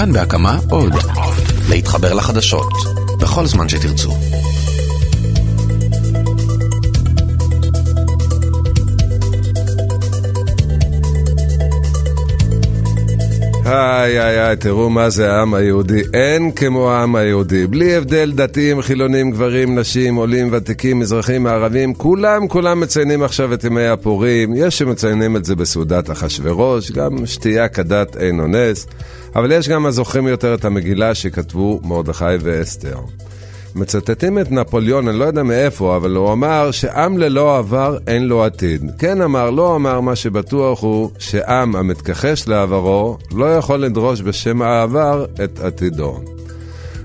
כאן בהקמה עוד. להתחבר לחדשות, בכל זמן שתרצו. איי איי איי, תראו מה זה העם היהודי. אין כמו העם היהודי. בלי הבדל דתיים, חילונים, גברים, נשים, עולים, ותיקים, מזרחים, מערבים, כולם כולם מציינים עכשיו את ימי הפורים. יש שמציינים את זה בסעודת אחשורוש, גם שתייה כדת אין אונס. אבל יש גם הזוכרים יותר את המגילה שכתבו מרדכי ואסתר. מצטטים את נפוליאון, אני לא יודע מאיפה, אבל הוא אמר שעם ללא עבר אין לו עתיד. כן אמר, לא אמר, מה שבטוח הוא שעם המתכחש לעברו לא יכול לדרוש בשם העבר את עתידו.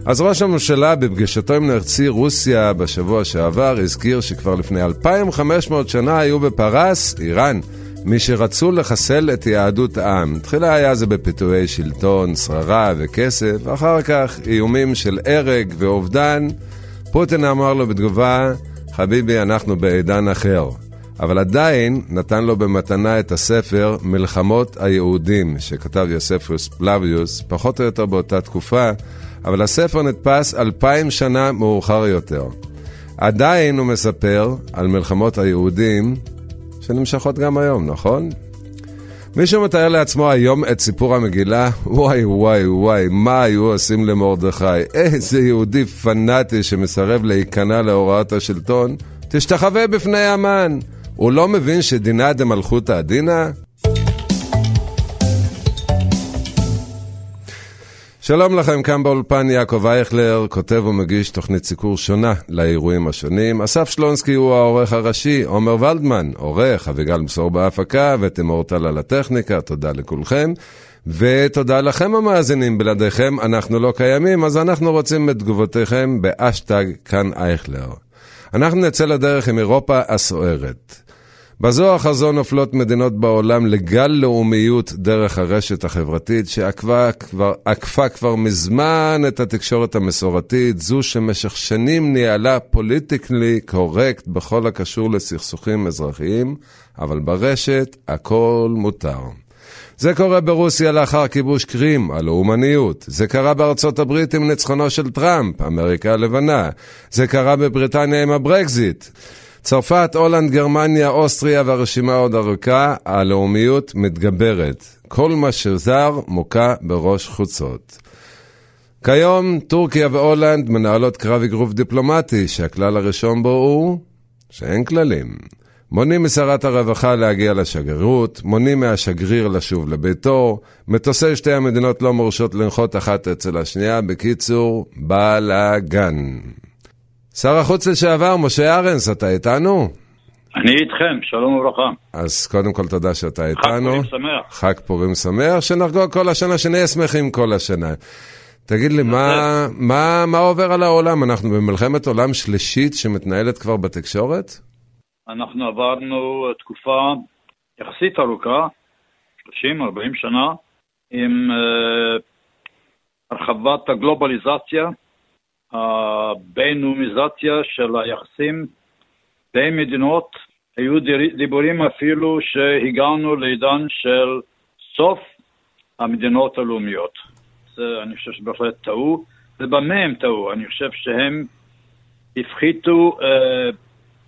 אז ראש הממשלה בפגישתו עם נרצי רוסיה בשבוע שעבר הזכיר שכבר לפני 2,500 שנה היו בפרס, איראן, מי שרצו לחסל את יהדות העם. תחילה היה זה בפיתויי שלטון, שררה וכסף, ואחר כך איומים של הרג ואובדן. פוטין אמר לו בתגובה, חביבי, אנחנו בעידן אחר. אבל עדיין נתן לו במתנה את הספר מלחמות היהודים, שכתב יוספוס פלביוס, פחות או יותר באותה תקופה, אבל הספר נדפס אלפיים שנה מאוחר יותר. עדיין, הוא מספר, על מלחמות היהודים, שנמשכות גם היום, נכון? מישהו מתאר לעצמו היום את סיפור המגילה? וואי וואי וואי, מה היו עושים למרדכי? איזה יהודי פנאטי שמסרב להיכנע להוראת השלטון? תשתחווה בפני המן. הוא לא מבין שדינה דמלכותא דינא? שלום לכם, כאן באולפן יעקב אייכלר, כותב ומגיש תוכנית סיקור שונה לאירועים השונים. אסף שלונסקי הוא העורך הראשי, עומר ולדמן, עורך, אביגל מסור בהפקה ותמור טל על הטכניקה, תודה לכולכם. ותודה לכם המאזינים, בלעדיכם אנחנו לא קיימים, אז אנחנו רוצים את תגובותיכם באשטג כאן אייכלר. אנחנו נצא לדרך עם אירופה הסוערת. בזו זו נופלות מדינות בעולם לגל לאומיות דרך הרשת החברתית שעקפה כבר, כבר מזמן את התקשורת המסורתית, זו שמשך שנים ניהלה politically correct בכל הקשור לסכסוכים אזרחיים, אבל ברשת הכל מותר. זה קורה ברוסיה לאחר כיבוש קרים, הלאומניות. זה קרה בארצות הברית עם ניצחונו של טראמפ, אמריקה הלבנה. זה קרה בבריטניה עם הברקזיט. צרפת, הולנד, גרמניה, אוסטריה והרשימה עוד ארוכה, הלאומיות מתגברת. כל מה שזר מוכה בראש חוצות. כיום טורקיה והולנד מנהלות קרב אגרוף דיפלומטי, שהכלל הראשון בו הוא שאין כללים. מונעים משרת הרווחה להגיע לשגרירות, מונעים מהשגריר לשוב לביתו, מטוסי שתי המדינות לא מורשות לנחות אחת אצל השנייה, בקיצור, בלאגן. שר החוץ לשעבר, משה ארנס, אתה איתנו? אני איתכם, שלום וברכה. אז קודם כל תודה שאתה איתנו. חג פורים שמח. חג פורים שמח, שנחגוג כל השנה, שנהיה שמחים כל השנה. תגיד לי, מה, מה, מה עובר על העולם? אנחנו במלחמת עולם שלישית שמתנהלת כבר בתקשורת? אנחנו עברנו תקופה יחסית ארוכה, 30-40 שנה, עם uh, הרחבת הגלובליזציה, הבינלאומיזציה של היחסים בין מדינות, היו דיבורים אפילו שהגענו לעידן של סוף המדינות הלאומיות. זה, אני חושב שבהחלט טעו, ובמה הם טעו? אני חושב שהם הפחיתו אה,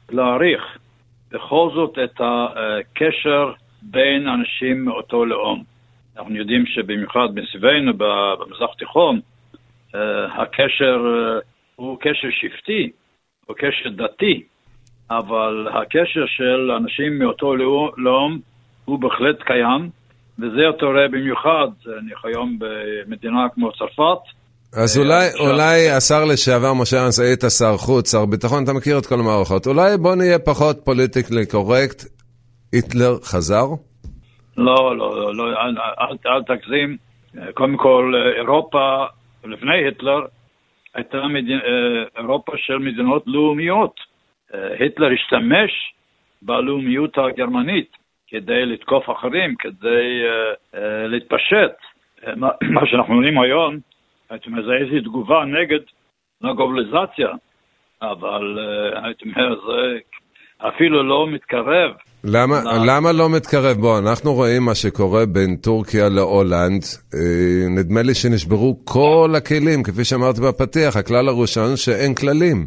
להעריך בכל זאת את הקשר בין אנשים מאותו לאום. אנחנו יודעים שבמיוחד מסביבנו במזרח התיכון, הקשר אה, הוא קשר שבטי, הוא קשר דתי, אבל הקשר של אנשים מאותו לאום הוא בהחלט קיים, וזה אתה רואה במיוחד, אני היום במדינה כמו צרפת. אז אולי, אולי השר לשעבר משה ארנס, היית שר חוץ, שר ביטחון, אתה מכיר את כל המערכות. אולי בוא נהיה פחות פוליטיקלי קורקט, היטלר חזר? לא, לא, לא, לא אל, אל, אל תגזים. קודם כל, אירופה לפני היטלר, הייתה מדינ... אה, אירופה של מדינות לאומיות. אה, היטלר השתמש בלאומיות הגרמנית כדי לתקוף אחרים, כדי uh, להתפשט. מה, שאנחנו רואים היום, הייתי אומר, זה איזו תגובה נגד הגובליזציה, אבל הייתי אומר, זה אפילו לא מתקרב. למה, למה לא מתקרב? בוא, אנחנו רואים מה שקורה בין טורקיה להולנד. אה, נדמה לי שנשברו כל הכלים, כפי שאמרתי בפתיח, הכלל הראשון שאין כללים.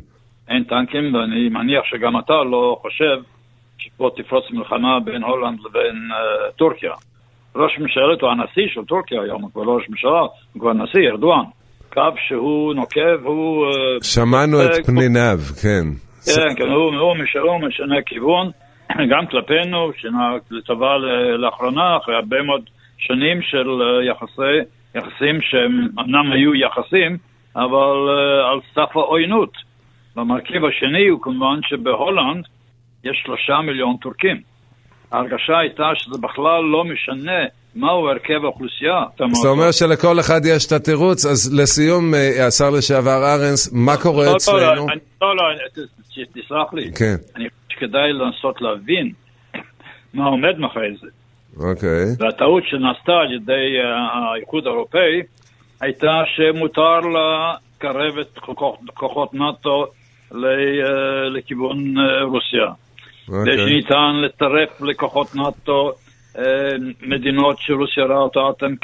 אין טנקים, ואני מניח שגם אתה לא חושב שפה תפרוץ מלחמה בין הולנד לבין uh, טורקיה. ראש ממשלת הוא הנשיא של טורקיה היום, הוא כבר לא ראש ממשלה, הוא כבר נשיא, ארדואן. קו שהוא נוקב, הוא... Uh, שמענו את פניניו, כן. כן, כן, הוא משנה כיוון, גם כלפינו, לטובה לאחרונה, אחרי הרבה מאוד שנים של יחסי, יחסים שהם אמנם היו יחסים, אבל uh, על סף העוינות. והמרכיב השני הוא כמובן שבהולנד יש שלושה מיליון טורקים. ההרגשה הייתה שזה בכלל לא משנה מהו הרכב האוכלוסייה. זאת אומרת שלכל אחד יש את התירוץ, אז לסיום, אה, השר לשעבר ארנס, מה קורה לא, אצלנו? לא, לא, לא, תסלח לי. כן. שכדאי לנסות להבין מה עומד מאחורי זה. אוקיי. והטעות שנעשתה על ידי אה, האיחוד האירופאי הייתה שמותר לקרב את כוחות נאט"ו אה, לכיוון רוסיה. אוקיי. ושניתן לצרף לכוחות נאט"ו אה, מדינות שרוסיה ראה אותן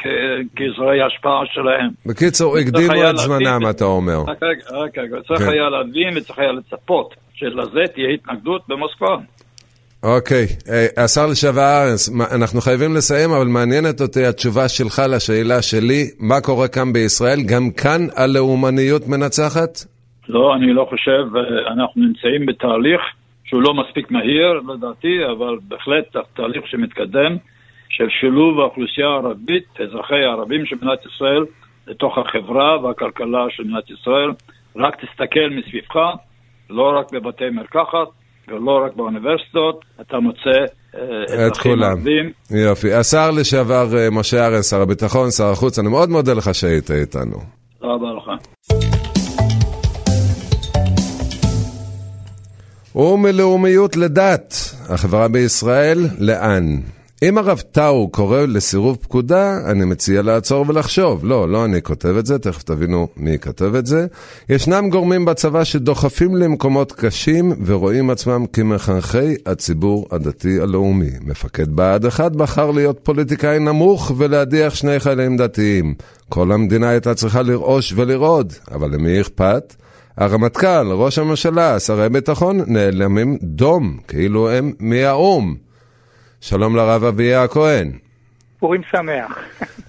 כאזורי השפעה שלהם. בקיצור, הקדימו את זמנם, אתה אומר. רק רגע, רגע, צריך כן. היה להבין וצריך היה לצפות שלזה תהיה התנגדות במוסקבה. אוקיי, אה, השר לשעבר ארנס, אנחנו חייבים לסיים, אבל מעניינת אותי התשובה שלך לשאלה שלי, מה קורה כאן בישראל? גם כאן הלאומניות מנצחת? לא, אני לא חושב, אה, אנחנו נמצאים בתהליך שהוא לא מספיק מהיר לדעתי, אבל בהחלט תהליך שמתקדם של שילוב האוכלוסייה הערבית, אזרחי הערבים של מדינת ישראל, לתוך החברה והכלכלה של מדינת ישראל. רק תסתכל מסביבך, לא רק בבתי מרקחת ולא רק באוניברסיטות, אתה מוצא אה, את כולם. יופי. השר לשעבר אה, משה ארנס, שר הביטחון, שר החוץ, אני מאוד מודה לך שהיית איתנו. תודה רבה לך. ומלאומיות לדת, החברה בישראל, לאן? אם הרב טאו קורא לסירוב פקודה, אני מציע לעצור ולחשוב. לא, לא אני כותב את זה, תכף תבינו מי כתב את זה. ישנם גורמים בצבא שדוחפים למקומות קשים ורואים עצמם כמחנכי הציבור הדתי הלאומי. מפקד בה"ד 1 בחר להיות פוליטיקאי נמוך ולהדיח שני חיילים דתיים. כל המדינה הייתה צריכה לרעוש ולרעוד, אבל למי אכפת? הרמטכ"ל, ראש הממשלה, שרי ביטחון, נעלמים דום, כאילו הם מהאו"ם. שלום לרב אביה הכהן. פורים שמח.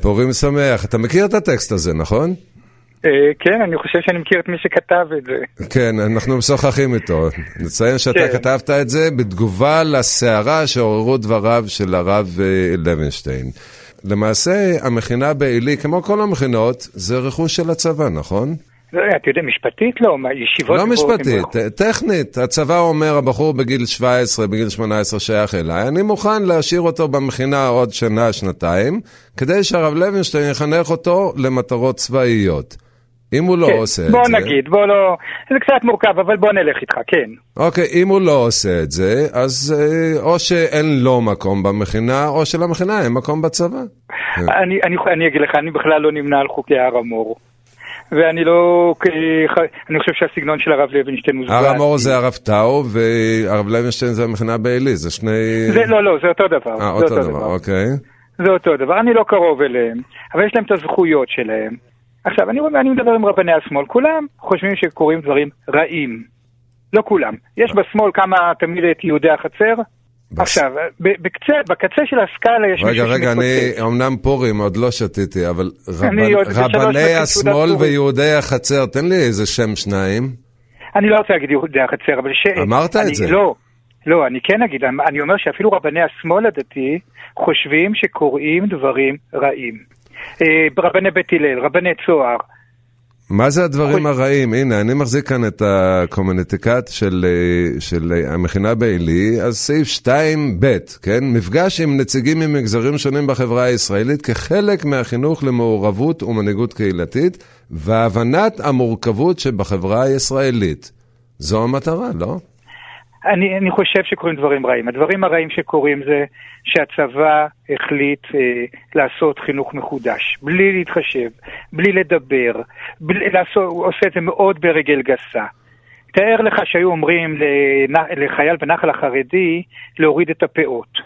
פורים שמח. אתה מכיר את הטקסט הזה, נכון? אה, כן, אני חושב שאני מכיר את מי שכתב את זה. כן, אנחנו משוחחים איתו. נציין שאתה כן. כתבת את זה בתגובה לסערה שעוררו דבריו של הרב אה, לוינשטיין. למעשה, המכינה בעלי, כמו כל המכינות, זה רכוש של הצבא, נכון? לא, אתה יודע, משפטית לא, ישיבות... לא משפטית, טכנית. הצבא אומר, הבחור בגיל 17, בגיל 18 שייך אליי, אני מוכן להשאיר אותו במכינה עוד שנה, שנתיים, כדי שהרב לוינשטיין יחנך אותו למטרות צבאיות. אם הוא לא כן, עושה את בוא זה... נגיד, בוא לא... זה קצת מורכב, אבל בוא נלך איתך, כן. אוקיי, אם הוא לא עושה את זה, אז אה, או שאין לו מקום במכינה, או שלמכינה אין מקום בצבא. אני, אני, אני אגיד לך, אני בכלל לא נמנה על חוקי הר המור. ואני לא... אני חושב שהסגנון של הרב לוינשטיין הוא הר זוועתי. המור זה הרב טאו, והרב לוינשטיין זה המכינה בעלי, זה שני... זה, לא, לא, זה אותו דבר. אה, אותו דבר, אוקיי. זה אותו דבר, אני לא קרוב אליהם, אבל יש להם את הזכויות שלהם. עכשיו, אני, אני מדבר עם רבני השמאל, כולם חושבים שקורים דברים רעים. לא כולם. יש בשמאל כמה, תמיד את יהודי החצר. עכשיו, בקצה, בקצה של הסקאלה יש רגע, מישהו רגע, אני. אמנם פורים, עוד לא שתיתי, אבל רבנ- רבני השמאל. ויהודי החצר, תן לי איזה שם שניים. אני לא רוצה להגיד יהודי החצר, אבל ש... אמרת את אני, זה. לא, לא, אני כן אגיד, אני אומר שאפילו רבני השמאל הדתי חושבים שקורים דברים רעים. אה, רבני בית הלל, רבני צוהר, מה זה הדברים הרעים? הנה, אני מחזיק כאן את הקומונטיקט של, אה, של אה, המכינה בעלי, אז סעיף 2ב, כן? מפגש עם נציגים ממגזרים שונים בחברה הישראלית כחלק מהחינוך למעורבות ומנהיגות קהילתית והבנת המורכבות שבחברה הישראלית. זו המטרה, לא? אני, אני חושב שקורים דברים רעים. הדברים הרעים שקורים זה שהצבא החליט אה, לעשות חינוך מחודש, בלי להתחשב, בלי לדבר, בלי, לעשות, הוא עושה את זה מאוד ברגל גסה. תאר לך שהיו אומרים לחייל בנחל החרדי להוריד את הפאות.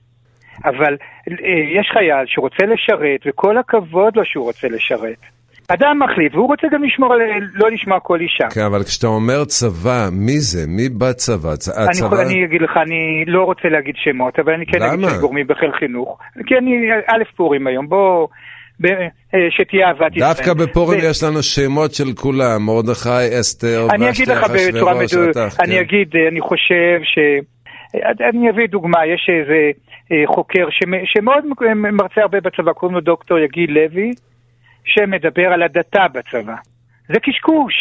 אבל אה, יש חייל שרוצה לשרת, וכל הכבוד לו שהוא רוצה לשרת. אדם מחליט, והוא רוצה גם לשמור, על- לא לשמוע כל אישה. כן, אבל כשאתה אומר צבא, מי זה? מי בצבא? צ- אני, יכול, הצבא... אני אגיד לך, אני לא רוצה להגיד שמות, אבל אני כן אגיד למה? שיש גורמים בחיל חינוך. כי אני, א' פורים היום, בוא, ב, אה, שתהיה אהבת ישראל. דווקא בפורים ו- יש לנו שמות של כולם, מרדכי, אסתר, אני אגיד לך בצורה מדויקת, אני כן. אגיד, אה, אני חושב ש... אה, אני אביא דוגמה, יש איזה חוקר שמ- שמאוד מרצה הרבה בצבא, קוראים לו דוקטור יגיל לוי, שמדבר על הדתה בצבא. זה קשקוש.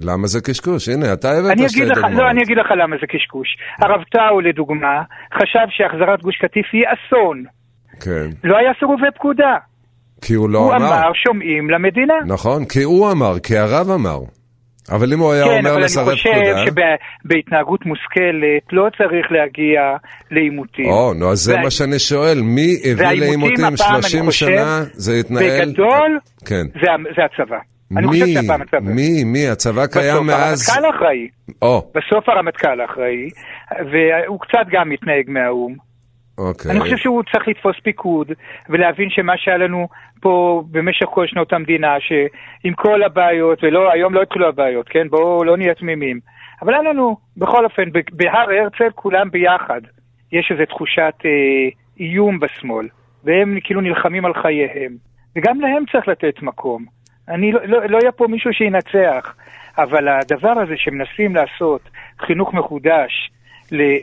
למה זה קשקוש? הנה, אתה הבאת אני שתי אגיד לך, דוגמאות. לא, אני אגיד לך למה זה קשקוש. הרב טאו, לדוגמה, חשב שהחזרת גוש קטיף היא אסון. כן. לא היה סירובי פקודה. כי הוא לא הוא אמר. אמר, שומעים למדינה. נכון, כי הוא אמר, כי הרב אמר. אבל אם הוא היה כן, אומר אבל אני לסרב חושב פקודה... שבהתנהגות מושכלת לא צריך להגיע לעימותים. או, נו, אז זה וה- מה שאני שואל, מי הביא לעימותים הפעם, אני 30 חושב, שנה, זה התנהל... בגדול, כן. זה, זה הצבא. אני מי? חושב שהפעם הצבא. מי? מי? הצבא קיים בסוף מאז... הרמטכ"ל אחראי. או, בסוף הרמטכ"ל אחראי, והוא קצת גם מתנהג מהאו"ם. אוקיי. אני חושב שהוא צריך לתפוס פיקוד ולהבין שמה שהיה לנו פה במשך כל שנות המדינה, שעם כל הבעיות, ולא, היום לא התחילו הבעיות, כן? בואו לא נהיה תמימים. אבל היה לנו, בכל אופן, בהר הרצל כולם ביחד. יש איזו תחושת אה, איום בשמאל, והם כאילו נלחמים על חייהם. וגם להם צריך לתת מקום. אני לא, לא, לא היה פה מישהו שינצח, אבל הדבר הזה שמנסים לעשות, חינוך מחודש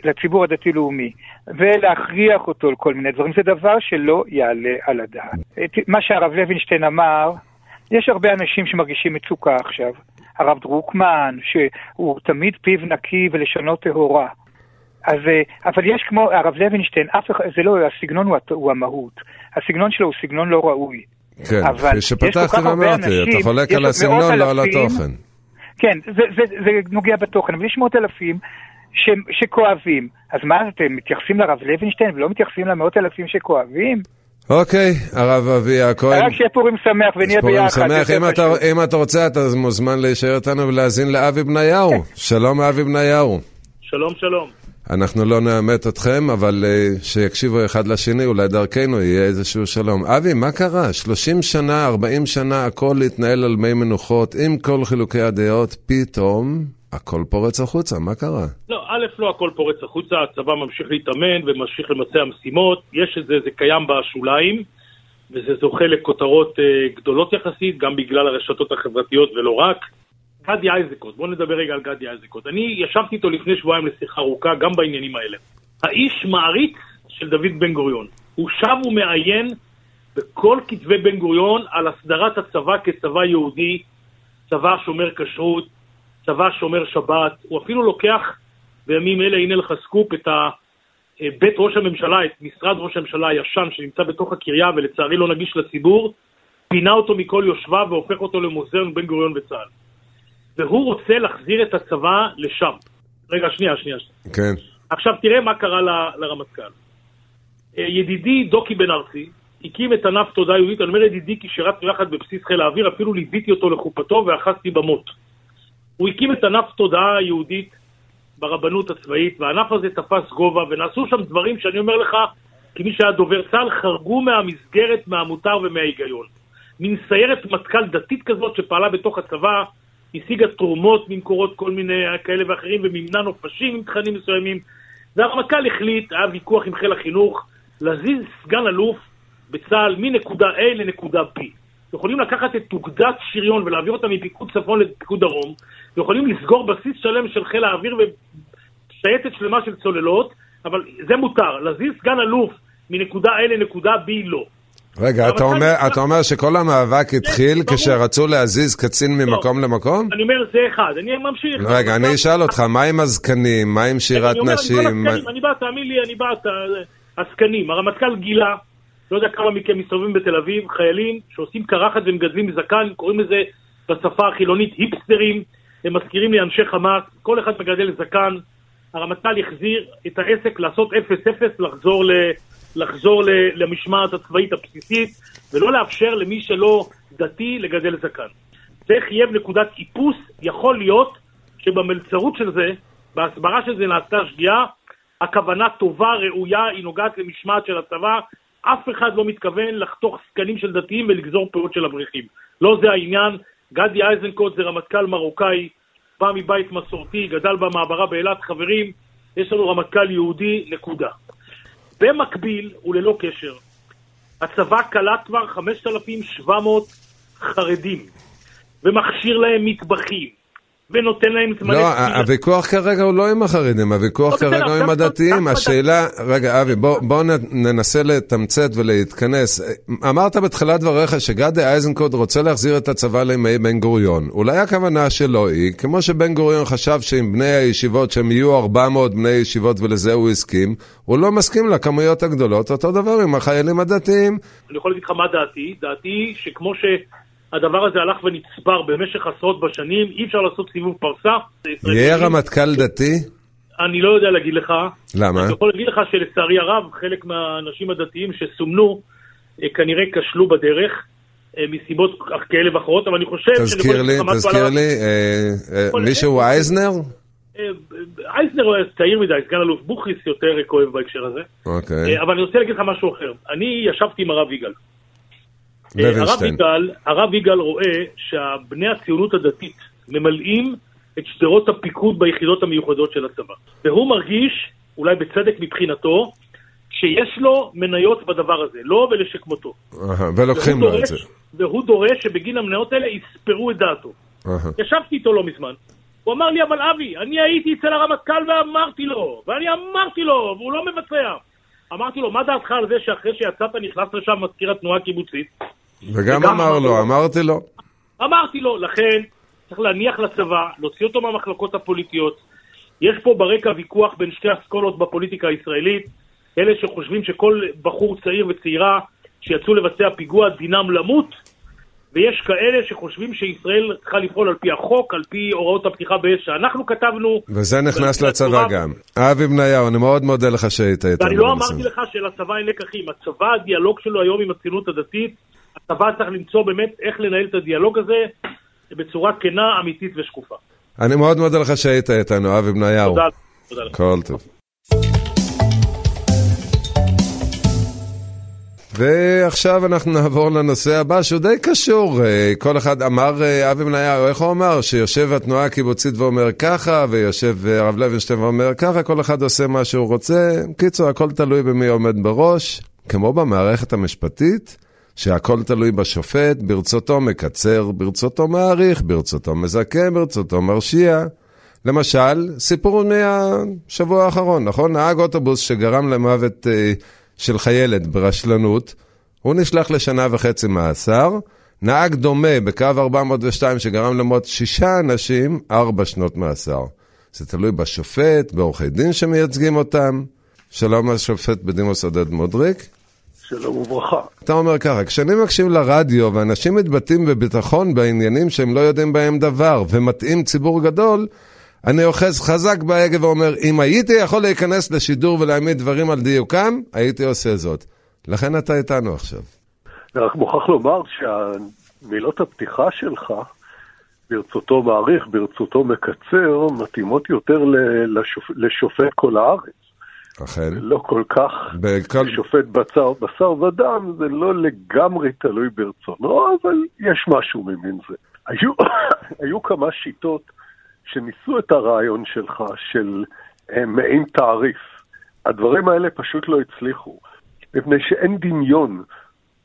לציבור הדתי-לאומי, ולהכריח אותו לכל מיני דברים, זה דבר שלא יעלה על הדעת. את- מה שהרב לוינשטיין אמר, יש הרבה אנשים שמרגישים מצוקה עכשיו. הרב דרוקמן, שהוא תמיד פיו נקי ולשונו טהורה. אז, אה, אבל יש כמו הרב לוינשטיין, אף אחד, זה לא, הסגנון הוא, הוא המהות. הסגנון שלו הוא סגנון לא ראוי. כן, כפי שפתחתי ואמרתי, אתה חולק על הסגנון, לא על. התוכן. כן, זה, זה, זה נוגע בתוכן, אבל יש מאות אלפים ש, שכואבים. אז מה, אתם מתייחסים לרב לוינשטיין ולא מתייחסים למאות אלפים שכואבים? אוקיי, הרב אבי הכהן. רק שיהיה פורים שמח ונהיה פורים ביחד. שמח. יותר אם אתה-. אם אתה רוצה, אתה מוזמן להישאר איתנו ולהאזין לאבי בניהו. שלום, אבי בניהו. שלום, שלום. אנחנו לא נאמת אתכם, אבל uh, שיקשיבו אחד לשני, אולי דרכנו יהיה איזשהו שלום. אבי, מה קרה? 30 שנה, 40 שנה, הכל התנהל על מי מנוחות, עם כל חילוקי הדעות, פתאום הכל פורץ החוצה, מה קרה? לא, א', לא הכל פורץ החוצה, הצבא ממשיך להתאמן וממשיך לבצע משימות, יש את זה, זה קיים בשוליים, וזה זוכה לכותרות אה, גדולות יחסית, גם בגלל הרשתות החברתיות ולא רק. גדי איזקוט, בואו נדבר רגע על גדי איזקוט. אני ישבתי איתו לפני שבועיים לשיחה ארוכה, גם בעניינים האלה. האיש מעריץ של דוד בן גוריון. הוא שב ומעיין בכל כתבי בן גוריון על הסדרת הצבא כצבא יהודי, צבא שומר כשרות, צבא שומר שבת, הוא אפילו לוקח בימים אלה, הנה לך סקופ, את ה- אה, בית ראש הממשלה, את משרד ראש הממשלה הישן שנמצא בתוך הקריה ולצערי לא נגיש לציבור, פינה אותו מכל יושביו והופך אותו למוזיאון בן גוריון וצה"ל. והוא רוצה להחזיר את הצבא לשם. רגע, שנייה, שנייה. שנייה. כן. עכשיו תראה מה קרה ל- לרמטכ"ל. אה, ידידי דוקי בן ארצי הקים את ענף תודה יהודית, אני אומר ידידי כי שירתנו יחד בבסיס חיל האוויר, אפילו ליוויתי אותו לחופתו ואחזתי במות. הוא הקים את ענף תודעה היהודית ברבנות הצבאית, והענף הזה תפס גובה, ונעשו שם דברים שאני אומר לך, כמי שהיה דובר צה"ל, חרגו מהמסגרת, מהמותר ומההיגיון. מין סיירת מטכ"ל דתית כזאת שפעלה בתוך הצבא, השיגה תרומות ממקורות כל מיני כאלה ואחרים, ומימנה נופשים עם תכנים מסוימים. והרמטכ"ל החליט, היה ויכוח עם חיל החינוך, להזיז סגן אלוף בצה"ל מנקודה A לנקודה B. יכולים לקחת את אוגדת שריון ולהעביר אותה מפיקוד צפון לפיקוד דרום, ויכולים לסגור בסיס שלם של חיל האוויר ושייטת שלמה של צוללות, אבל זה מותר. להזיז סגן אלוף מנקודה A לנקודה B לא. רגע, אתה הרמטכ"ל אומר, אתה אומר שכל המאבק התחיל ברור. כשרצו להזיז קצין ממקום למקום? אני אומר, זה אחד. אני ממשיך. רגע, אני אשאל אותך, מה עם הזקנים? מה עם שירת אני אומר, נשים? אני בא לעסקנים, אני בא, תאמין לי, אני בא, עסקנים. הרמטכ"ל גילה, לא יודע כמה מכם מסתובבים בתל אביב, חיילים שעושים קרחת ומגדלים זקן, קוראים לזה בשפה החילונית היפסטרים, הם מזכירים לי אנשי חמאס, כל אחד מגדל זקן. הרמטכ"ל החזיר את העסק לעשות 0-0, לחזור, ל, לחזור ל, למשמעת הצבאית הבסיסית, ולא לאפשר למי שלא דתי לגדל זקן. צריך יהיה בנקודת איפוס, יכול להיות שבמלצרות של זה, בהסברה של זה נעשתה שגיאה, הכוונה טובה, ראויה, היא נוגעת למשמעת של הצבא, אף אחד לא מתכוון לחתוך סקנים של דתיים ולגזור פירות של אברכים. לא זה העניין, גדי איזנקוט זה רמטכ"ל מרוקאי, בא מבית מסורתי, גדל במעברה באילת, חברים, יש לנו רמטכ"ל יהודי, נקודה. במקביל, וללא קשר, הצבא קלט כבר 5,700 חרדים, ומכשיר להם מטבחים, ונותן להם זמני... לא, הוויכוח כרגע הוא לא עם החרדים, הוויכוח לא, כרגע הוא עם הדתיים. השאלה, רגע, אבי, בוא בוא נ- ננסה לתמצת ולהתכנס. אמרת בתחילת דבריך שגדי איזנקוט רוצה להחזיר את הצבא לימי בן גוריון. אולי הכוונה שלו היא, כמו שבן גוריון חשב שעם בני הישיבות, שהם יהיו 400 בני ישיבות ולזה הוא הסכים, הוא לא מסכים לכמויות הגדולות, אותו דבר עם החיילים הדתיים. אני יכול להגיד לך מה דעתי, דעתי שכמו שהדבר הזה הלך ונצבר במשך עשרות בשנים, אי אפשר לעשות סיבוב פרסה. יהיה רמטכ"ל דתי? אני לא יודע להגיד לך. למה? אני יכול להגיד לך שלצערי הרב, חלק מהאנשים הדתיים שסומנו, אה, כנראה כשלו בדרך, אה, מסיבות כאלה ואחרות, אבל אני חושב... תזכיר לי, תזכיר לי, אה, מישהו אייזנר? אייזנר הוא צעיר מדי, סגן אלוף בוכריס יותר כואב בהקשר הזה. אוקיי. אבל אני רוצה להגיד לך משהו אחר. אני ישבתי עם הרב יגאל. אה, הרב. יגאל, הרב יגאל רואה שבני הציונות הדתית ממלאים את שדרות הפיקוד ביחידות המיוחדות של הצבא. והוא מרגיש, אולי בצדק מבחינתו, שיש לו מניות בדבר הזה, לו ולשכמותו. אהה, ולוקחים לו את זה. והוא דורש שבגין המניות האלה יספרו את דעתו. ישבתי איתו לא מזמן. הוא אמר לי, אבל אבי, אני הייתי אצל הרמטכ"ל ואמרתי לו, ואני אמרתי לו, והוא לא מבצע. אמרתי לו, מה דעתך על זה שאחרי שיצאת נכנס לשם מזכיר התנועה הקיבוצית? וגם אמר לו. אמרתי לו. אמרתי לו, לכן צריך להניח לצבא, להוציא אותו מהמחלקות הפוליטיות. יש פה ברקע ויכוח בין שתי אסכולות בפוליטיקה הישראלית, אלה שחושבים שכל בחור צעיר וצעירה שיצאו לבצע פיגוע דינם למות, ויש כאלה שחושבים שישראל צריכה לפעול על פי החוק, על פי הוראות הפתיחה באש שאנחנו כתבנו. וזה נכנס לצבא גם. אבי בניהו, אני מאוד מודה לך שהיית איתנו. ואני לא. אמרתי לך שלצבא אין לקחים. הצבא, הדיאלוג שלו היום עם הציונות הדתית, הצבא צריך למצוא באמת איך לנהל את הדיאלוג הזה בצורה כנה, אמיתית ושקופה. אני מאוד מודה לך שהיית איתנו, אבי בניהו. תודה. תודה לך. כל טוב. ועכשיו אנחנו נעבור לנושא הבא, שהוא די קשור. אה, כל אחד אמר, אה, אבי בניהו, איך הוא אמר? שיושב התנועה הקיבוצית ואומר ככה, ויושב אה, הרב לוינשטיין ואומר ככה, כל אחד עושה מה שהוא רוצה. קיצור, הכל תלוי במי עומד בראש. כמו במערכת המשפטית, שהכל תלוי בשופט, ברצותו מקצר, ברצותו מעריך, ברצותו מזכה, ברצותו מרשיע. למשל, סיפור מהשבוע האחרון, נכון? נהג אוטובוס שגרם למוות אה, של חיילת ברשלנות, הוא נשלח לשנה וחצי מאסר. נהג דומה בקו 402 שגרם למות שישה אנשים, ארבע שנות מאסר. זה תלוי בשופט, בעורכי דין שמייצגים אותם. שלום השופט בדימוס עודד מודריק. שלום וברכה. אתה אומר ככה, כשאני מקשיב לרדיו ואנשים מתבטאים בביטחון בעניינים שהם לא יודעים בהם דבר ומטעים ציבור גדול, אני אוחז חזק בהגה ואומר, אם הייתי יכול להיכנס לשידור ולהעמיד דברים על דיוקם, הייתי עושה זאת. לכן אתה איתנו עכשיו. אני רק מוכרח לומר שמילות הפתיחה שלך, ברצותו מעריך, ברצותו מקצר, מתאימות יותר לשופ... לשופט כל הארץ. אכן. לא כל כך בכל... שופט בשר, בשר ודם, זה לא לגמרי תלוי ברצונו, אבל יש משהו ממין זה. היו, היו כמה שיטות שניסו את הרעיון שלך של אה, מעין תעריף. הדברים האלה פשוט לא הצליחו, מפני שאין דמיון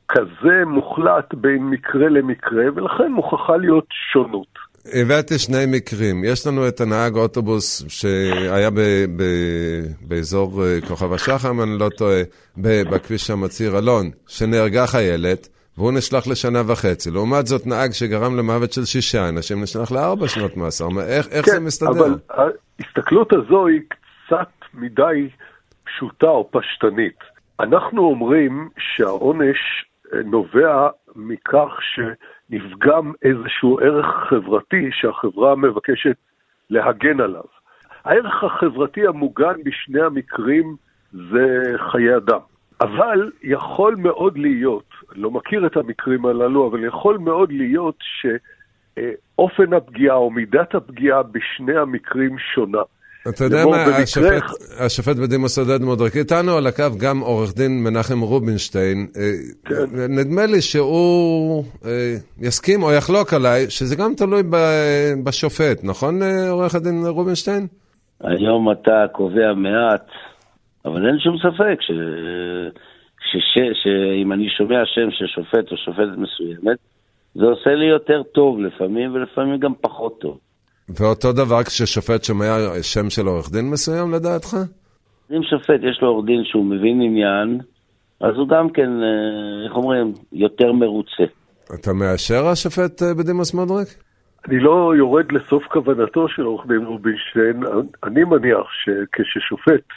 כזה מוחלט בין מקרה למקרה, ולכן מוכרחה להיות שונות. הבאתי שני מקרים. יש לנו את הנהג אוטובוס שהיה ב, ב, באזור אה, כוכב השחם, אני לא טועה, בכביש שם ציר אלון, שנהרגה חיילת, והוא נשלח לשנה וחצי. לעומת זאת, נהג שגרם למוות של שישה אנשים נשלח לארבע שנות מאסר. איך, איך זה מסתדר? כן, אבל ההסתכלות הזו היא קצת מדי פשוטה או פשטנית. אנחנו אומרים שהעונש אה, נובע מכך שנפגם איזשהו ערך חברתי שהחברה מבקשת להגן עליו. הערך החברתי המוגן בשני המקרים זה חיי אדם. אבל יכול מאוד להיות, לא מכיר את המקרים הללו, אבל יכול מאוד להיות אה, אופן הפגיעה או מידת הפגיעה בשני המקרים שונה. אתה יודע מה, השופט, השופט בדימוס עודד מודריק, איתנו על הקו גם עורך דין מנחם רובינשטיין. אה, כן. נדמה לי שהוא אה, יסכים או יחלוק עליי, שזה גם תלוי בשופט, נכון, אה, עורך הדין רובינשטיין? היום אתה קובע מעט, אבל אין שום ספק ש... שש... שאם אני שומע שם של שופט או שופטת מסוימת, זה עושה לי יותר טוב לפעמים, ולפעמים גם פחות טוב. ואותו דבר כששופט שומע שם של עורך דין מסוים, לדעתך? אם שופט יש לו עורך דין שהוא מבין עניין, אז הוא גם כן, אה, איך אומרים, יותר מרוצה. אתה מאשר השופט אה, בדימוס מודריק? אני לא יורד לסוף כוונתו של עורך דין רובינשטיין, אני מניח שכששופט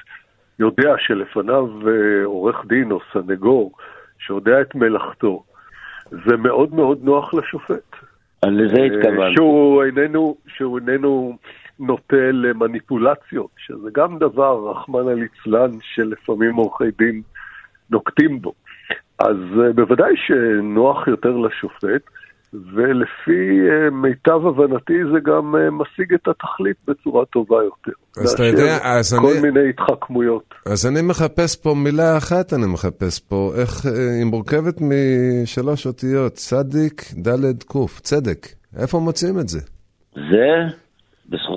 יודע שלפניו אה, עורך דין או סנגור שיודע את מלאכתו, זה מאוד מאוד נוח לשופט. לזה אה, התכוונתי. שהוא איננו, שהוא איננו נוטה למניפולציות, שזה גם דבר, רחמנא ליצלן, שלפעמים עורכי דין נוקטים בו. אז אה, בוודאי שנוח יותר לשופט, ולפי אה, מיטב הבנתי זה גם אה, משיג את התכלית בצורה טובה יותר. אז אתה יודע, אז כל אני- מיני התחכמויות. אז אני מחפש פה מילה אחת, אני מחפש פה, איך אה, היא מורכבת משלוש אותיות, צדיק, דלת, קוף, צדק. איפה מוצאים את זה? זה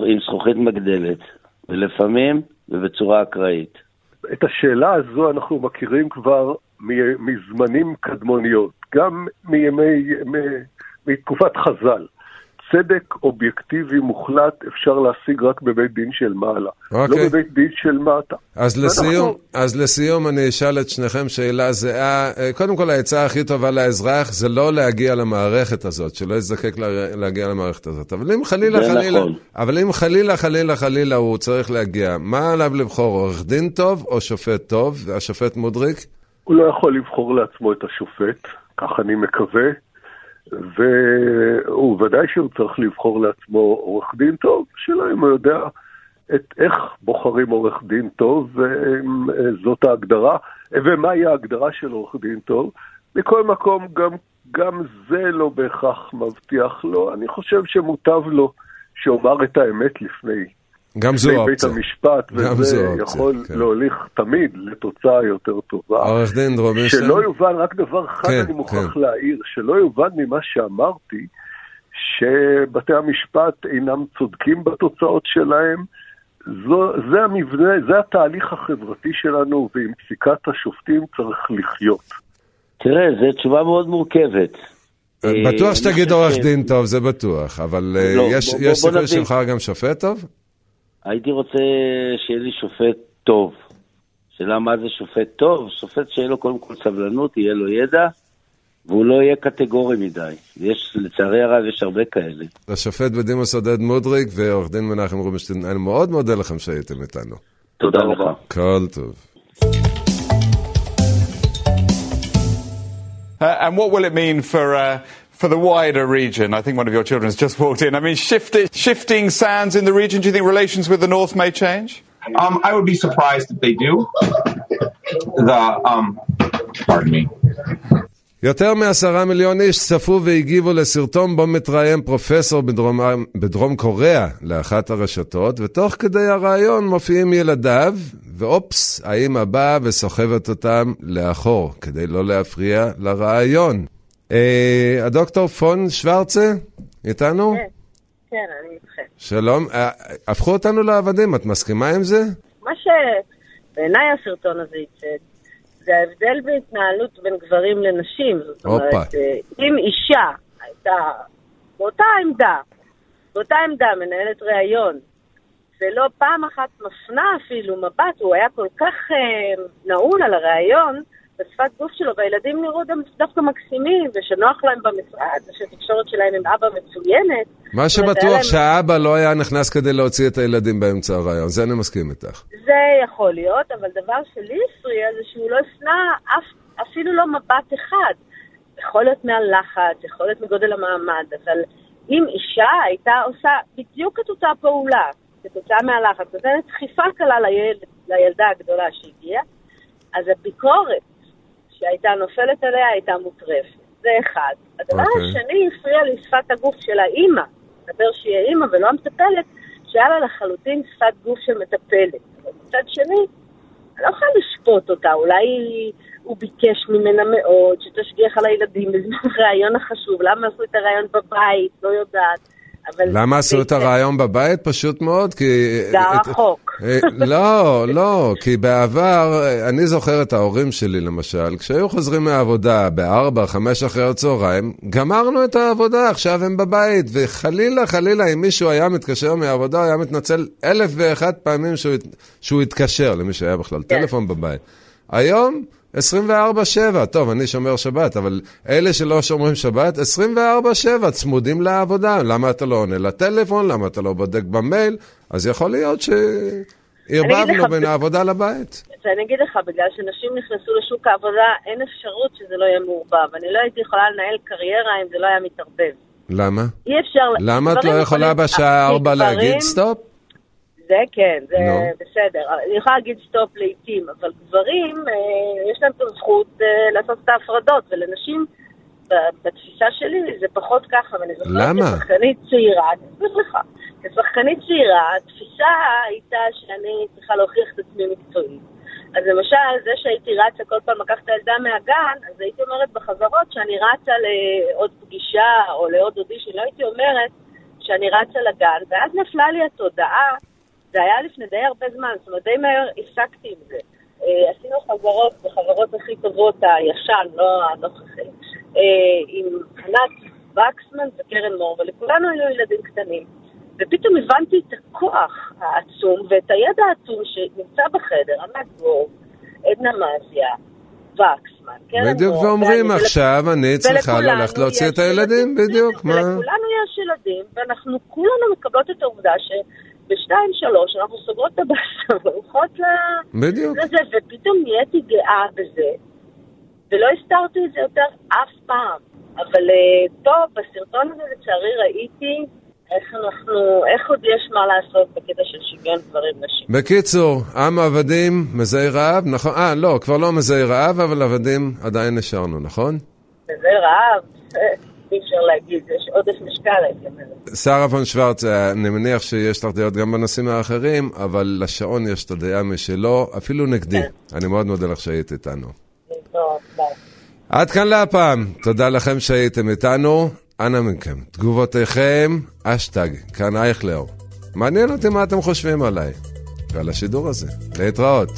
עם זכוכית מגדלת, ולפעמים ובצורה אקראית. את השאלה הזו אנחנו מכירים כבר מ- מזמנים קדמוניות, גם מימי, מ- מתקופת חז"ל. צדק אובייקטיבי מוחלט אפשר להשיג רק בבית דין של מעלה, אוקיי. לא בבית דין של מטה. אז לסיום, אז לסיום אני אשאל את שניכם שאלה זהה. אה, קודם כל, העצה הכי טובה לאזרח זה לא להגיע למערכת הזאת, שלא יזדקק לה- להגיע למערכת הזאת. אבל אם חלילה, זה חלילה, נכון. אבל אם חלילה, חלילה, חלילה הוא צריך להגיע, מה עליו לבחור, עורך דין טוב או שופט טוב? השופט מודריק? הוא לא יכול לבחור לעצמו את השופט, כך אני מקווה, והוא ודאי שהוא צריך לבחור לעצמו עורך דין טוב, שאלה אם הוא יודע את איך בוחרים עורך דין טוב, וזאת ההגדרה, ומהי ההגדרה של עורך דין טוב. מכל מקום, גם, גם זה לא בהכרח מבטיח לו, אני חושב שמוטב לו שאומר את האמת לפני גם זו בפני בית אופציה. המשפט, גם וזה זו אופציה, יכול כן. להוליך תמיד לתוצאה יותר טובה. עורך דין רובינשטיין? שלא יובן, רק דבר אחד כן, אני מוכרח כן. להעיר, שלא יובן ממה שאמרתי, שבתי המשפט אינם צודקים בתוצאות שלהם. זו, זה המבנה, זה התהליך החברתי שלנו, ועם פסיקת השופטים צריך לחיות. תראה, זו תשובה מאוד מורכבת. אה, בטוח אני שתגיד עורך דין טוב, זה בטוח, אבל אה, לא, יש סיכוי. שיבחר גם שופט טוב? הייתי רוצה שיהיה לי שופט טוב. שאלה מה זה שופט טוב? שופט שיהיה לו קודם כל סבלנות, יהיה לו ידע, והוא לא יהיה קטגורי מדי. יש, לצערי הרב, יש הרבה כאלה. השופט בדימוס עודד מודריק ועורך דין מנחם רובינשטיין, אני מאוד מודה לכם שהייתם איתנו. תודה לך. כל טוב. Uh, and what will it mean for uh, for the wider region? I think one of your children has just walked in. I mean, shifted, shifting sands in the region. Do you think relations with the north may change? Um, I would be surprised if they do. The um, pardon me. יותר מעשרה מיליון איש צפו והגיבו לסרטון בו מתראיין פרופסור בדרום, בדרום קוריאה לאחת הרשתות, ותוך כדי הרעיון מופיעים ילדיו, ואופס, האמא באה וסוחבת אותם לאחור, כדי לא להפריע לרעיון. אה, הדוקטור פון שוורצה, איתנו? כן, כן, אני איתכם. שלום. אה, הפכו אותנו לעבדים, את מסכימה עם זה? מה שבעיניי הסרטון הזה ייצג, זה ההבדל בהתנהלות בין גברים לנשים. זאת אומרת. אה, אם אישה הייתה באותה עמדה, באותה עמדה מנהלת ראיון, ולא פעם אחת מפנה אפילו מבט, הוא היה כל כך אה, נעול על הראיון, בשפת גוף שלו, והילדים נראו דווקא מקסימים, ושנוח להם במשרד, ושהתקשורת שלהם עם אבא מצוינת. מה שבטוח להם- שהאבא לא היה נכנס כדי להוציא את הילדים באמצע הרעיון, זה אני מסכים איתך. זה יכול להיות, אבל דבר שלי הפריע זה שהוא לא הפנה אף, אפילו לא מבט אחד. יכול להיות מהלחץ, יכול להיות מגודל המעמד, אבל אם אישה הייתה עושה בדיוק את אותה פעולה, כתוצאה מהלחץ, נותנת דחיפה קלה לילד, לילדה הגדולה שהגיעה, אז הביקורת שהייתה נופלת עליה הייתה מוטרפת. זה אחד. הדבר אוקיי. השני הפריע לי שפת הגוף של האימא. מדבר שהיא האימא ולא המטפלת, שהיה לה לחלוטין שפת גוף של מטפלת. אבל מצד שני, אני לא יכולה לשפוט אותה, אולי הוא ביקש ממנה מאוד שתשגיח על הילדים בזמן הראיון החשוב, למה עשו את הראיון בבית, לא יודעת. אבל... למה עשו את הרעיון בבית? פשוט מאוד, כי... זה היה רחוק. אה, לא, לא, כי בעבר, אה, אני זוכר את ההורים שלי למשל, כשהיו חוזרים מהעבודה בארבע, חמש אחרי הצהריים, גמרנו את העבודה, עכשיו הם בבית, וחלילה, חלילה, אם מישהו היה מתקשר מהעבודה, היה מתנצל אלף ואחת פעמים שהוא התקשר, למי שהיה בכלל כן. טלפון בבית. היום, 24-7, טוב, אני שומר שבת, אבל אלה שלא שומרים שבת, 24-7 צמודים לעבודה. למה אתה לא עונה לטלפון? למה אתה לא בודק במייל? אז יכול להיות שערבבנו בין העבודה לבית. ואני אגיד לך, בגלל שנשים נכנסו לשוק העבודה, אין אפשרות שזה לא יהיה מעורבב. אני לא הייתי יכולה לנהל קריירה אם זה לא היה מתערבב. למה? אי אפשר... למה את לא יכולה בשעה כי 4 גברים- להגיד סטופ? זה כן, זה נו. בסדר. אני יכולה להגיד סטופ לעיתים, אבל גברים, אה, יש להם את הזכות אה, לעשות את ההפרדות, ולנשים, בתפיסה שלי, זה פחות ככה, ואני זוכרת? כשחקנית צעירה, אני אסביר לך, כשחקנית צעירה, התפיסה הייתה שאני צריכה להוכיח את עצמי מקצועית. אז למשל, זה שהייתי רצה כל פעם לקחת את הילדה מהגן, אז הייתי אומרת בחזרות שאני רצה לעוד פגישה או לעוד אודישן, לא הייתי אומרת שאני רצה לגן, ואז נפלה לי התודעה, זה היה לפני די הרבה זמן, זאת אומרת, די מהר הפסקתי עם זה. אה, עשינו חזרות, בחברות הכי טובות, הישן, לא הנוכחי, אה, עם ענת וקסמן וקרן מור, ולכולנו היו ילדים קטנים. ופתאום הבנתי את הכוח העצום ואת הידע העצום שנמצא בחדר, ענת גור, עדנה מזיה, וקסמן, קרן בדיוק, מור, ואומרים ואני, עכשיו, אני צריכה ללכת להוציא יש את הילדים, ילדים, בדיוק, מה? ולכולנו יש ילדים, ואנחנו כולנו מקבלות את העובדה שבשתיים, שלוש, אנחנו סוגרות את הבאסה והולכות. לזה, ופתאום נהייתי גאה בזה, ולא הסתרתי את זה יותר אף פעם. אבל אה, פה, בסרטון הזה לצערי ראיתי איך אנחנו, איך עוד יש מה לעשות בקטע של שוויון גברים נשים. בקיצור, עם עבדים, מזהי רעב, נכון? אה, לא, כבר לא מזהי רעב, אבל עבדים עדיין נשארנו, נכון? וזה רעב, אי אפשר להגיד, יש עודף משקל, הייתי אומרת. שרה פון שוורץ, אה, אני מניח שיש לך דעות גם בנושאים האחרים, אבל לשעון יש את הדעה משלו, אפילו נגדי. אני מאוד מודה לך שהיית איתנו. עד כאן להפעם, תודה לכם שהייתם איתנו. אנא מכם, תגובותיכם, אשטג, כאן אייכלר. מעניין אותי מה אתם חושבים עליי ועל השידור הזה. להתראות.